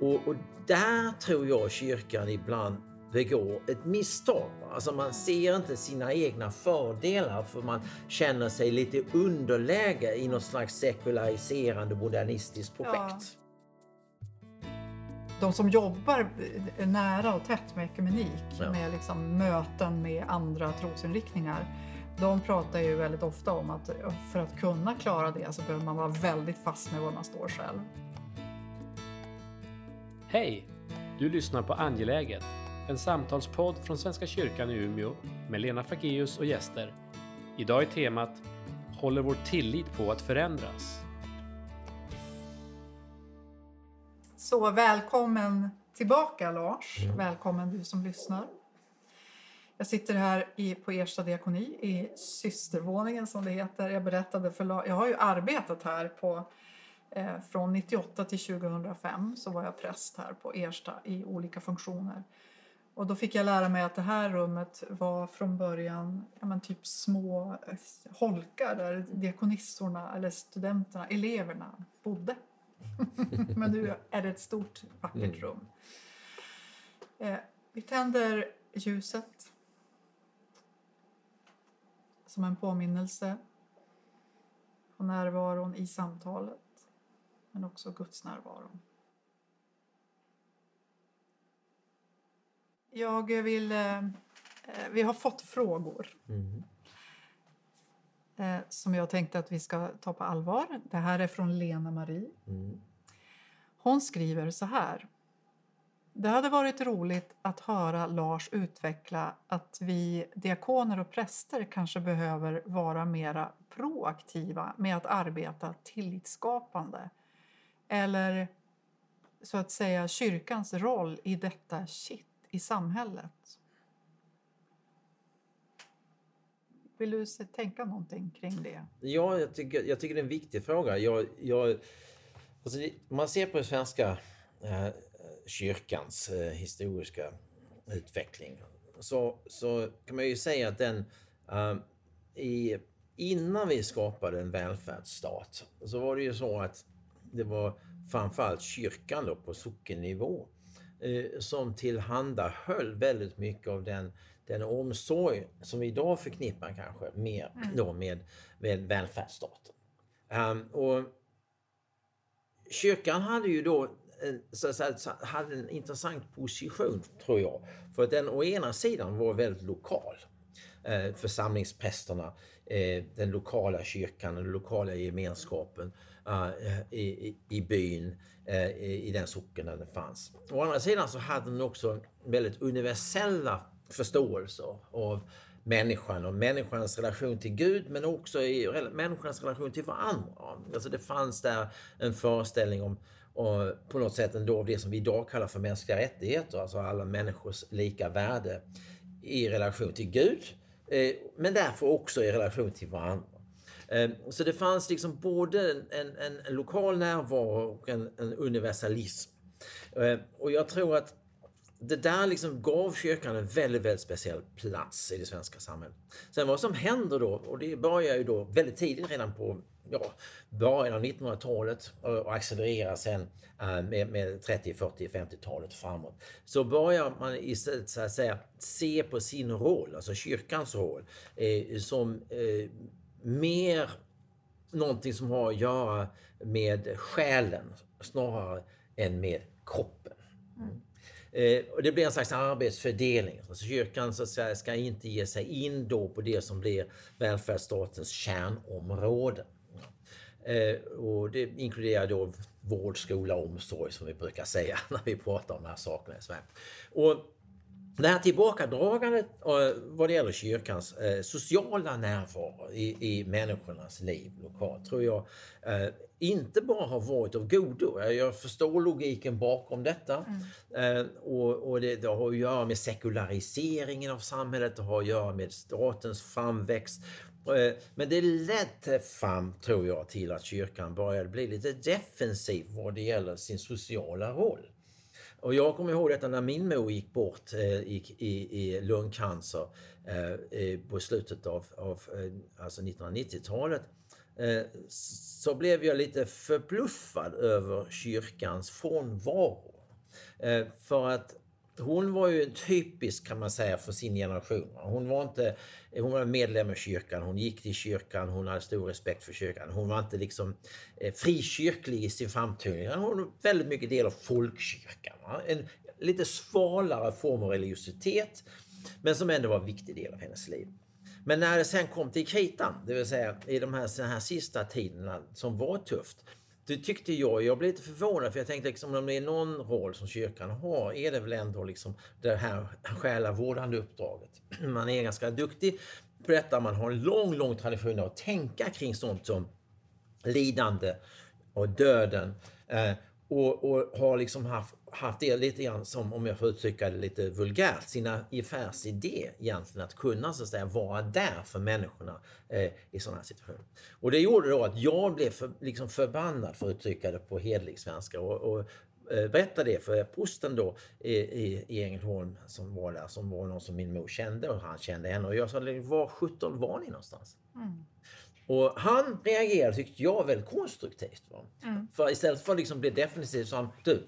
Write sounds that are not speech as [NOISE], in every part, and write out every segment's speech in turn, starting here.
Och, och där tror jag kyrkan ibland begår ett misstag. Alltså man ser inte sina egna fördelar för man känner sig lite underläge i något slags sekulariserande modernistiskt projekt. Ja de som jobbar nära och tätt med ekumenik, ja. med liksom möten med andra trosinriktningar, de pratar ju väldigt ofta om att för att kunna klara det så behöver man vara väldigt fast med var man står själv. Hej! Du lyssnar på Angeläget, en samtalspodd från Svenska kyrkan i Umeå med Lena Fageus och gäster. Idag är temat Håller vår tillit på att förändras? Så välkommen tillbaka Lars. Välkommen du som lyssnar. Jag sitter här i, på Ersta diakoni i systervåningen som det heter. Jag berättade för Jag har ju arbetat här på från 98 till 2005 så var jag präst här på Ersta i olika funktioner. Och då fick jag lära mig att det här rummet var från början ja, typ små eh, holkar där diakonissorna eller studenterna, eleverna bodde. [LAUGHS] Men nu är det ett stort vackert mm. rum. Eh, vi tänder ljuset som en påminnelse på närvaron i samtalet men också Guds närvaro. Jag vill... Eh, vi har fått frågor. Mm eh, som jag tänkte att vi ska ta på allvar. Det här är från Lena Marie. Mm. Hon skriver så här. Det hade varit roligt att höra Lars utveckla att vi diakoner och präster kanske behöver vara mera proaktiva med att arbeta tillitsskapande. Eller så att säga kyrkans roll i detta shit i samhället. Vill du tänka någonting kring det? Ja, jag tycker, jag tycker det är en viktig fråga. Jag, jag, alltså, man ser på den svenska eh, kyrkans eh, historiska utveckling så, så kan man ju säga att den eh, i, innan vi skapade en välfärdsstat så var det ju så att det var framförallt kyrkan då på sockennivå eh, som tillhandahöll väldigt mycket av den den omsorg som vi idag förknippar kanske mer mm. då med, med välfärdsstaten. Um, och kyrkan hade ju då en, så säga, hade en intressant position, tror jag. För att den å ena sidan var väldigt lokal. Eh, församlingsprästerna, eh, den lokala kyrkan, den lokala gemenskapen eh, i, i, byn, eh, i, i den socken där den fanns. Å andra sidan så hade den också väldigt universella förståelser av människan och människans relation till Gud men också i människans relation till varandra. Alltså det fanns där en föreställning om och på något sätt ändå det som vi idag kallar för mänskliga rättigheter, alltså alla människors lika värde i relation till Gud, eh, men därför också i relation till varandra. Ehm, så det fanns liksom både en, en, en lokal närvaro och en, en universalism. Ehm, och jag tror att det där liksom gav kyrkan en väldigt, väldigt speciell plats i det svenska samhället. Sen vad som händer då, och det börjar ju då väldigt tidigt redan på ja, början av 1900-talet och accelererar sen ehm, med, med 30, 40, 50-talet framåt. Så börjar man istället så att säga se på sin roll, alltså kyrkans roll, eh, som eh, mer någonting som har att göra med själen snarare än med kroppen. Mm. Eh, och det blir en slags arbetsfördelning. Alltså kyrkan så säga, ska inte ge sig in då på det som blir välfärdsstatens kärnområden. Eh, och det inkluderar då vård, skola och omsorg som vi brukar säga [LAUGHS] när vi pratar om de här sakerna i Sverige. Och det här tillbakadragandet eh, vad det gäller kyrkans eh, sociala närvaro i, i människornas liv lokalt tror jag eh, inte bara har varit av godo. Jag förstår logiken bakom detta. Mm. Och, och det, det, har att göra med sekulariseringen av samhället, det har att göra med statens framväxt. Men det ledde fram, tror jag, till att kyrkan började bli lite defensiv vad det gäller sin sociala roll. Och jag kommer ihåg detta när min mor gick bort eh, i, i, i lungcancer eh, på slutet av, av eh, alltså 1990-talet. Eh, så blev jag lite förbluffad över kyrkans frånvaro. Eh, för att hon var ju typisk kan man säga för sin generation. Hon var inte hon var medlem i kyrkan, hon gick till kyrkan, hon hade stor respekt för kyrkan. Hon var inte liksom eh, frikyrklig i sin framtoning. Hon var väldigt mycket del av folkkyrkan. En lite svalare form av religiositet, men som ändå var en viktig del av hennes liv. Men när det sen kom till kritan, det vill säga i de här, här sista tiderna som var tufft, det tyckte jag, jag blev lite förvånad för jag tänkte liksom om det är någon roll som kyrkan har är det väl ändå liksom det här själavårdande uppdraget. [CLEARS THROAT] Man är ganska duktig på detta, man har en lång, lång tradition av att tänka kring sånt som lidande och döden. Eh, och, och har liksom haft, haft det lite grann som, om jag får uttrycka det lite vulgärt, sina affärsidé egentligen att kunna så att säga vara där för människorna eh, i sådana här situationer. Och det gjorde då att jag blev för, liksom förbannad, för att uttrycka det på hedlig svenska, och, och eh, berättade det för posten då i, i, i Ängelholm som var där, som var någon som min mor kände och han kände henne. Och jag sa, var 17 var ni någonstans? Mm. Och han reagerade, tyckte jag, väldigt konstruktivt. Mm. För istället för att liksom bli definitiv sa han, du,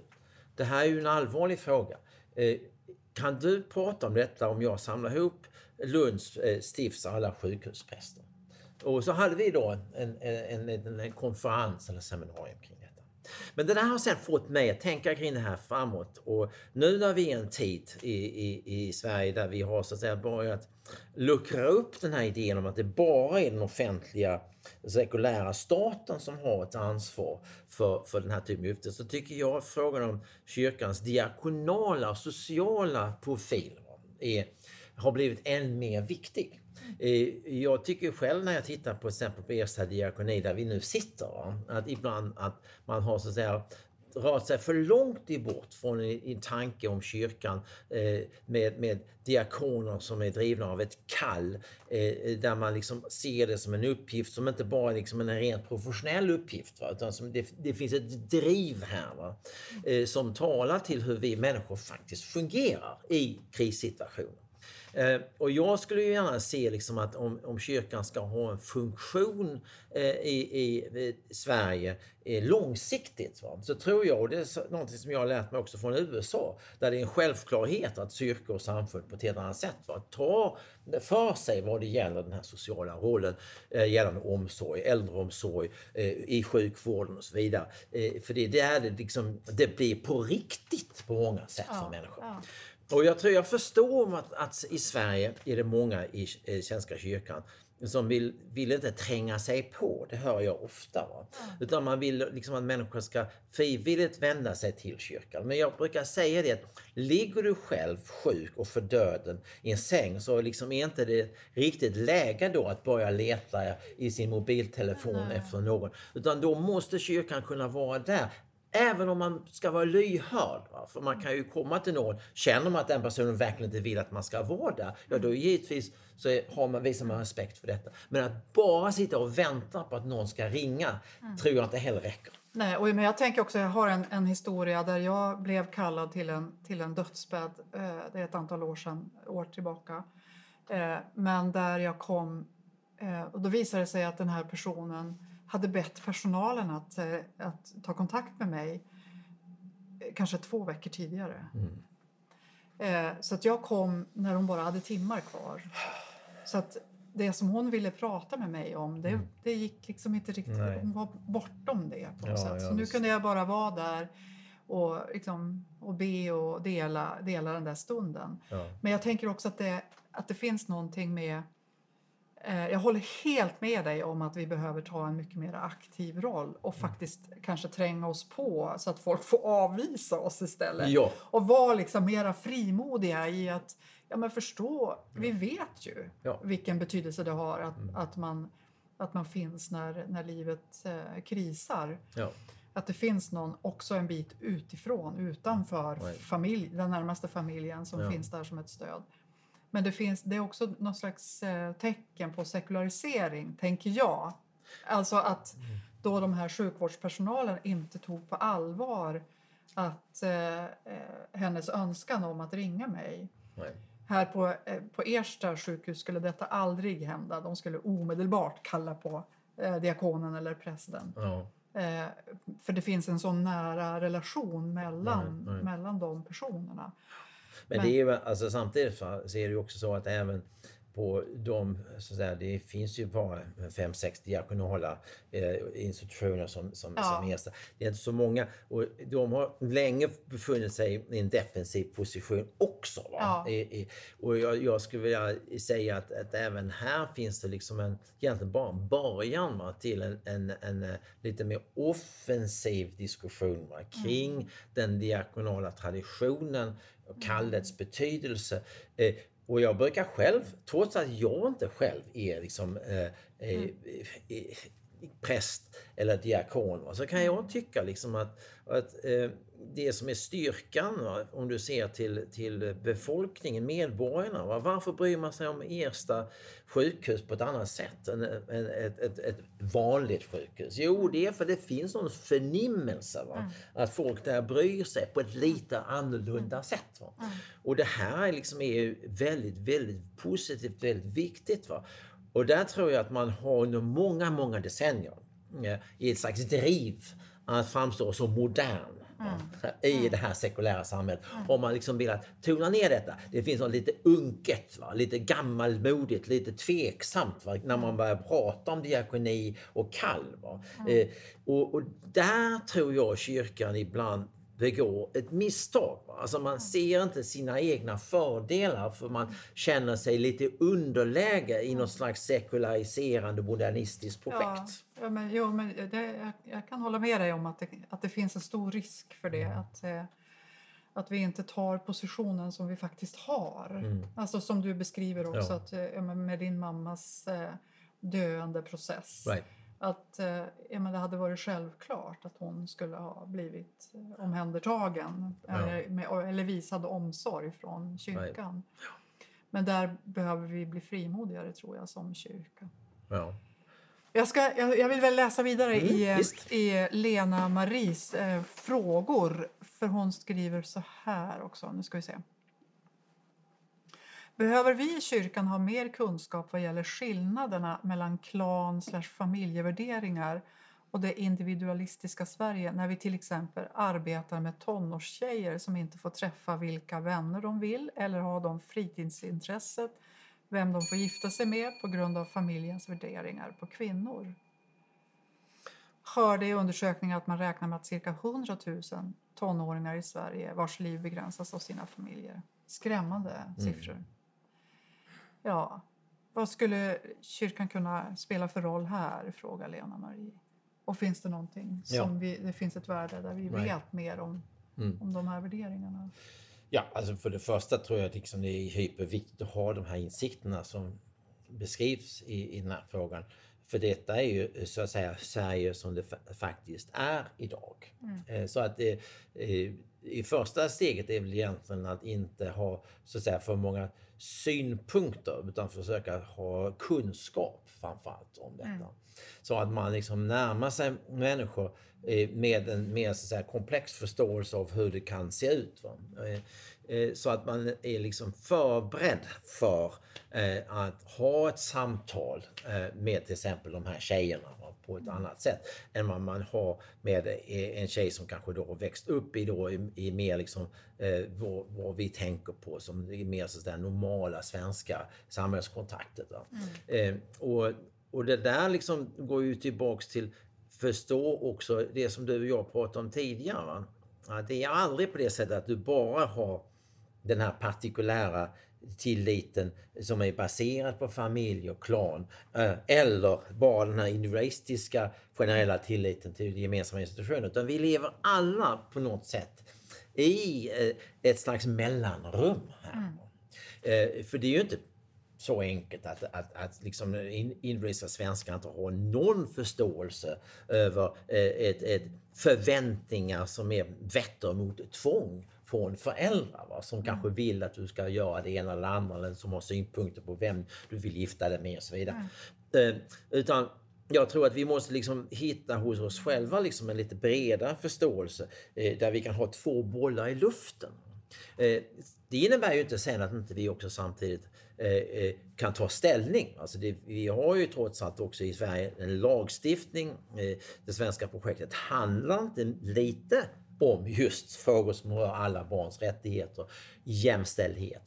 det här är ju en allvarlig fråga. Eh, kan du prata om detta om jag samlar ihop Lunds eh, stifts alla sjukhuspräster? Och så hade vi då en, en, en, en konferens eller seminarium kring. Men det där har sen fått mig att tänka kring det här framåt. Och nu när vi är en tid i, i, i Sverige där vi har så att säga börjat luckra upp den här idén om att det bara är den offentliga sekulära staten som har ett ansvar för, för den här typen av uppgifter så tycker jag frågan om kyrkans diakonala och sociala profil är, har blivit än mer viktig. Eh, jag tycker själv när jag tittar på exempel på Ersta diakoni där vi nu sitter, att ibland att man har så att säga rört sig för långt bort från en, tanke om kyrkan eh, med, med diakoner som är drivna av ett kall eh, eh där man liksom ser det som en uppgift som inte bara är liksom en rent professionell uppgift va? utan som det, det finns ett driv här va? Eh, som talar till hur vi människor faktiskt fungerar i krissituationer. Eh, och jag skulle ju gärna se liksom att om, om kyrkan ska ha en funktion eh, i, i, Sverige eh, långsiktigt va? så tror jag, och det är något som jag har lärt mig också från USA, där det är en självklarhet att kyrkor och samfund på ett helt annat sätt va? tar för sig vad det gäller den här sociala rollen gällande omsorg, äldreomsorg, i sjukvården och så vidare. för det är där det, liksom, det blir på riktigt på många sätt för ja, människor. Ja. Och jag tror jag förstår att, att i Sverige är det många i, i Svenska kyrkan som vill, vill inte tränga sig på. Det hör jag ofta. Va? Utan man vill liksom att människor ska frivilligt vända sig till kyrkan. Men jag brukar säga det att ligger du själv sjuk och för döden i en säng så liksom är inte det riktigt läge då att börja leta i sin mobiltelefon mm. efter någon. Utan då måste kyrkan kunna vara där Även om man ska vara lyhörd. Va? För man kan ju komma till någon, känner man att den personen verkligen inte vill att man ska vara där, ja då givetvis så har man, visar man respekt för detta. Men att bara sitta och vänta på att någon ska ringa mm. tror jag inte heller räcker. Nej, och, men jag tänker också, jag har en, en historia där jag blev kallad till en, till en dödsbädd, eh, det är ett antal år sedan, år tillbaka. Eh, men där jag kom, eh, och då visade det sig att den här personen hade bett personalen att, eh, att ta kontakt med mig eh, kanske två veckor tidigare. Mm. Eh, så att jag kom när hon bara hade timmar kvar. Så att det som hon ville prata med mig om, det, mm. det gick liksom inte riktigt... Nej. Hon var bortom det på något ja, sätt. Så nu kunde jag bara vara där och, liksom, och be och dela, dela den där stunden. Ja. Men jag tänker också att det, att det finns någonting med jag håller helt med dig om att vi behöver ta en mycket mer aktiv roll och mm. faktiskt kanske tränga oss på så att folk får avvisa oss istället. Ja. Och vara liksom mera frimodiga i att ja, men förstå, vi vet ju ja. vilken betydelse det har att, mm. att, man, att man finns när, när livet eh, krisar. Ja. Att det finns någon också en bit utifrån, utanför familj, den närmaste familjen som finns där som ett stöd. Men det, finns, det är också något slags eh, tecken på sekularisering, tänker jag. Alltså att mm. då de här sjukvårdspersonalen inte tog på allvar att eh, eh, hennes önskan om att ringa mig. Nej. Här på, eh, på Ersta sjukhus skulle detta aldrig hända. De skulle omedelbart kalla på eh, diakonen eller prästen. Ja. Eh, för det finns en sån nära relation mellan, Nej, nej. mellan de personerna. Men, Men- det är ju, alltså, samtidigt så är det ju också så att även på de, så att säga, det finns ju bara fem, sex diakonala eh, institutioner som, som, Ja. som Ersta. Det är inte så många och de har länge befunnit sig i en defensiv position också. Ja. I, i, och jag, jag skulle vilja säga att, att även här finns det liksom en, egentligen bara en början va, till en, en, en, eh, lite mer offensiv diskussion va, kring den diakonala traditionen och kallets betydelse. Eh, och jag brukar själv, trots att jag inte själv är liksom eh, eh, eh, präst eller diakon, så kan jag tycka liksom att, att eh, det som är styrkan, va, om du ser till, till befolkningen, medborgarna, va, varför bryr man sig om Ersta sjukhus på ett annat sätt än, ett, ett, ett vanligt sjukhus? Jo, det är för det finns någon förnimmelse. Va? Att folk där bryr sig på ett lite annorlunda sätt. Va? Och det här är liksom är väldigt, väldigt positivt, väldigt viktigt. Va? Och där tror jag att man har under många, många decennier eh, i ett slags driv att framstå som modern i det här sekulära samhället. Om man liksom vill att tona ner detta. Det finns något lite unket, va? lite gammalmodigt, lite tveksamt va? när man börjar prata om diakoni och kall. Va? Eh, och, och där tror jag kyrkan ibland begår ett misstag. Va? Alltså man ser inte sina egna fördelar för man känner sig lite underläge i något slags sekulariserande modernistiskt projekt. Ja, ja, men, jo, men det, jag, jag kan hålla med dig om att det, att det finns en stor risk för det. Att, eh, att vi inte tar positionen som vi faktiskt har. Alltså som du beskriver också, Ja. att, eh, med din mammas eh, döende process. Right. Att eh, ja, men det hade varit självklart att hon skulle ha blivit eh, omhändertagen Ja. eller, med, eller visad omsorg från kyrkan. Men där behöver vi bli frimodigare tror jag som kyrka. Ja. Jag, ska, jag, jag vill väl läsa vidare Mm, i, eh, i Lena Maries eh, frågor. För hon skriver så här också. Nu ska vi se. Behöver vi i kyrkan ha mer kunskap vad gäller skillnaderna mellan klan familjevärderingar och det individualistiska Sverige när vi till exempel arbetar med tonårstjejer som inte får träffa vilka vänner de vill eller ha de fritidsintresset, vem de får gifta sig med på grund av familjens värderingar på kvinnor? Hörde i undersökningar att man räknar med att cirka 100 000 tonåringar i Sverige vars liv begränsas av sina familjer. Skrämmande siffror. Ja, vad skulle kyrkan kunna spela för roll här, frågar Lena Marie. Och finns det någonting Ja. som vi, det finns ett värde där vi Right. vet mer om, Mm. om de här värderingarna? Ja, alltså för det första tror jag att liksom det är hyperviktigt att ha de här insikterna som beskrivs i, i den här frågan. För detta är ju så att säga Sverige som det fa- faktiskt är idag. Eh, Så att det, eh, i första steget är väl egentligen att inte ha så att säga för många synpunkter utan försöka ha kunskap framförallt om detta. Så att man liksom närmar sig människor eh, med en mer så att säga, komplex förståelse av hur det kan se ut. Va? Eh, Så att man är liksom förberedd för eh, att ha ett samtal eh, med till exempel de här tjejerna på ett annat sätt än vad man har med en tjej som kanske då har växt upp i, då, i, i mer liksom, eh, vad, vad vi tänker på som är mer så att säga, normala svenska samhällskontraktet. Va? Eh, och, och det där liksom går ju tillbaks till förstå också det som du och jag pratade om tidigare. Va? Att det är aldrig på det sättet att du bara har den här partikulära tilliten som är baserad på familj och klan. eh, Eller bara den här individualistiska generella tilliten till gemensamma institutioner. Utan vi lever alla på något sätt i eh, ett slags mellanrum här. Eh, För det är ju inte så enkelt att, att, att liksom in- individuella svenskar inte har någon förståelse över ett, ett förväntningar som är vetter mot tvång från föräldrar va? som kanske vill att du ska göra det ena eller andra eller som har synpunkter på vem du vill gifta dig med och så vidare. Eh, utan jag tror att vi måste liksom hitta hos oss själva liksom en lite bredare förståelse eh, där vi kan ha två bollar i luften. Eh, det innebär ju inte sen att inte vi också samtidigt eh, eh, kan ta ställning. Alltså det, vi har ju trots allt också i Sverige en lagstiftning. Det svenska projektet handlar inte lite om just frågor som rör alla barns rättigheter, jämställdhet.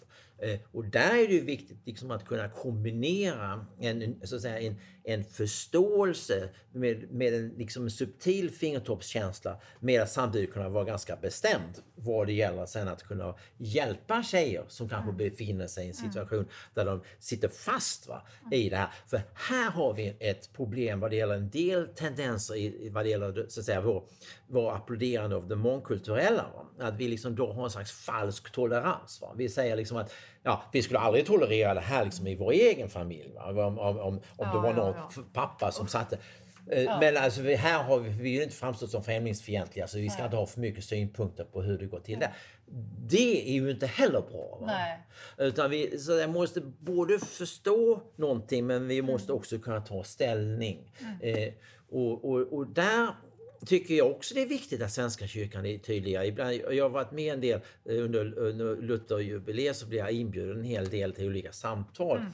Och där är det ju viktigt liksom att kunna kombinera en, så att säga, en, en förståelse med, med en liksom subtil fingertoppskänsla med att samtidigt kunna vara ganska bestämd vad det gäller sen att kunna hjälpa tjejer som kanske mm. befinner sig i en situation där de sitter fast va, i det här. För här har vi ett problem vad det gäller en del tendenser i, vad det gäller så att säga, vår, vår applåderande av det mångkulturella. Va? Att vi liksom då har en slags falsk tolerans. Va? Vi säger liksom att ja, vi skulle aldrig tolerera det här liksom i vår egen familj. Va? Om, om, om, ja, det var någon ja, ja. pappa som satte eh, Men alltså, här har vi, vi ju inte framstått som främlingsfientliga så vi ska Nej. inte ha för mycket synpunkter på hur det går till där. Det är ju inte heller bra. Va? Nej. Utan vi så jag måste både förstå någonting men vi måste mm. också kunna ta ställning. Mm. Eh, och, och, och där tycker jag också det är viktigt att Svenska kyrkan är tydliga. Ibland, jag har varit med en del eh, under, under Lutherjubileet så blev jag inbjuden en hel del till olika samtal. Mm.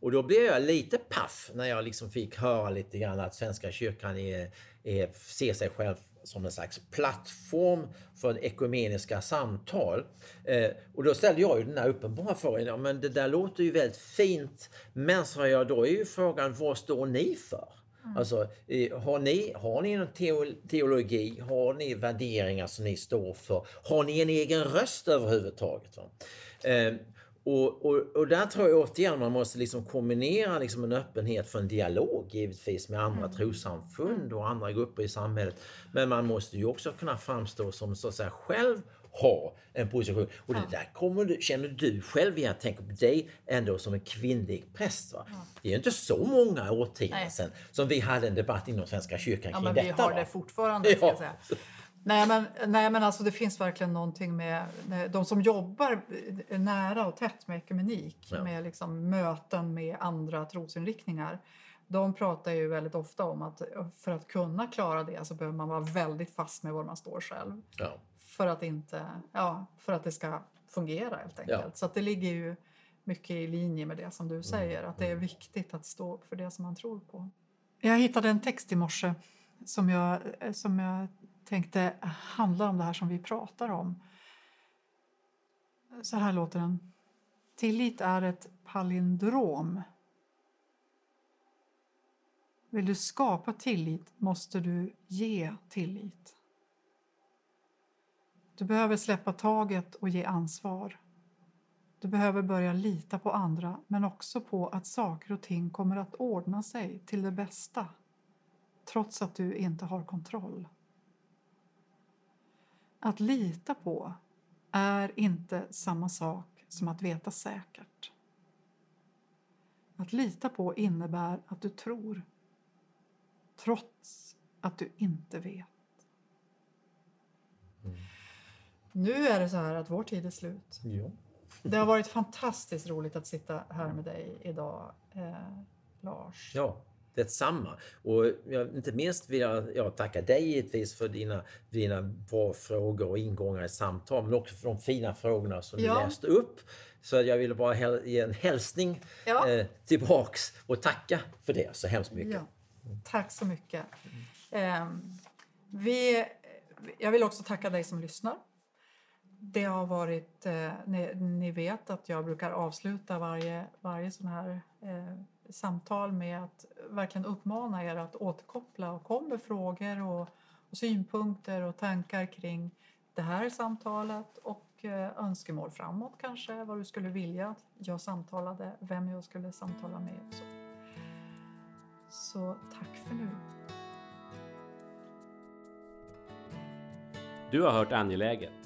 Och då blev jag lite paff när jag liksom fick höra lite grann att Svenska kyrkan är, är, ser sig själv som en slags plattform för ekumeniska samtal. Eh, och då ställde jag ju den här uppenbara frågan, ja, men det där låter ju väldigt fint. Men sa jag, då är ju frågan, vad står ni för? Mm. Alltså, har ni, har ni någon teologi? Har ni värderingar som ni står för? Har ni en egen röst överhuvudtaget? Eh, och, och, och där tror jag återigen man måste liksom kombinera liksom en öppenhet för en dialog givetvis med andra mm. trossamfund och andra grupper i samhället. Men man måste ju också kunna framstå som så att säga själv ha en position. Och det där kommer du, känner du själv igen. Tänk på dig ändå som en kvinnlig präst. Va? Det är inte så många årtionden sedan som vi hade en debatt inom Svenska kyrkan kring ja, men detta. Vi har va? det fortfarande. Ska jag säga. Nej men, nej men alltså det finns verkligen någonting med de som jobbar nära och tätt med ekumenik, ja. med liksom möten med andra trosinriktningar. De pratar ju väldigt ofta om att för att kunna klara det så behöver man vara väldigt fast med var man står själv. Ja. För, att inte, ja, för att det ska fungera helt enkelt. Ja. Så det ligger ju mycket i linje med det som du säger, att det är mm. viktigt att stå upp för det som man tror på. Jag hittade en text i morse som jag, som jag tänkte handlar om det här som vi pratar om. Så här låter den. Tillit är ett palindrom. Vill du skapa tillit måste du ge tillit. Du behöver släppa taget och ge ansvar. Du behöver börja lita på andra men också på att saker och ting kommer att ordna sig till det bästa trots att du inte har kontroll. Att lita på är inte samma sak som att veta säkert. Att lita på innebär att du tror trots att du inte vet. Mm. Nu är det så här att vår tid är slut. Ja. Det har varit fantastiskt roligt att sitta här med dig idag, eh, Lars. Ja, detsamma. Och jag, inte minst vill jag, jag tacka dig givetvis för dina, dina bra frågor och ingångar i samtal, men också för de fina frågorna som ja. du läste upp. Så jag ville bara ge en hälsning ja. eh, tillbaks och tacka för det så hemskt mycket. Ja. Tack så mycket. Eh, vi, jag vill också tacka dig som lyssnar. Det har varit, eh, ni, ni, vet att jag brukar avsluta varje, varje sån här eh, samtal med att verkligen uppmana er att återkoppla och komma med frågor och, och, synpunkter och tankar kring det här samtalet och eh, önskemål framåt kanske, vad du skulle vilja att jag samtalade, vem jag skulle samtala med. Så, så tack för nu. Du har hört Angeläget,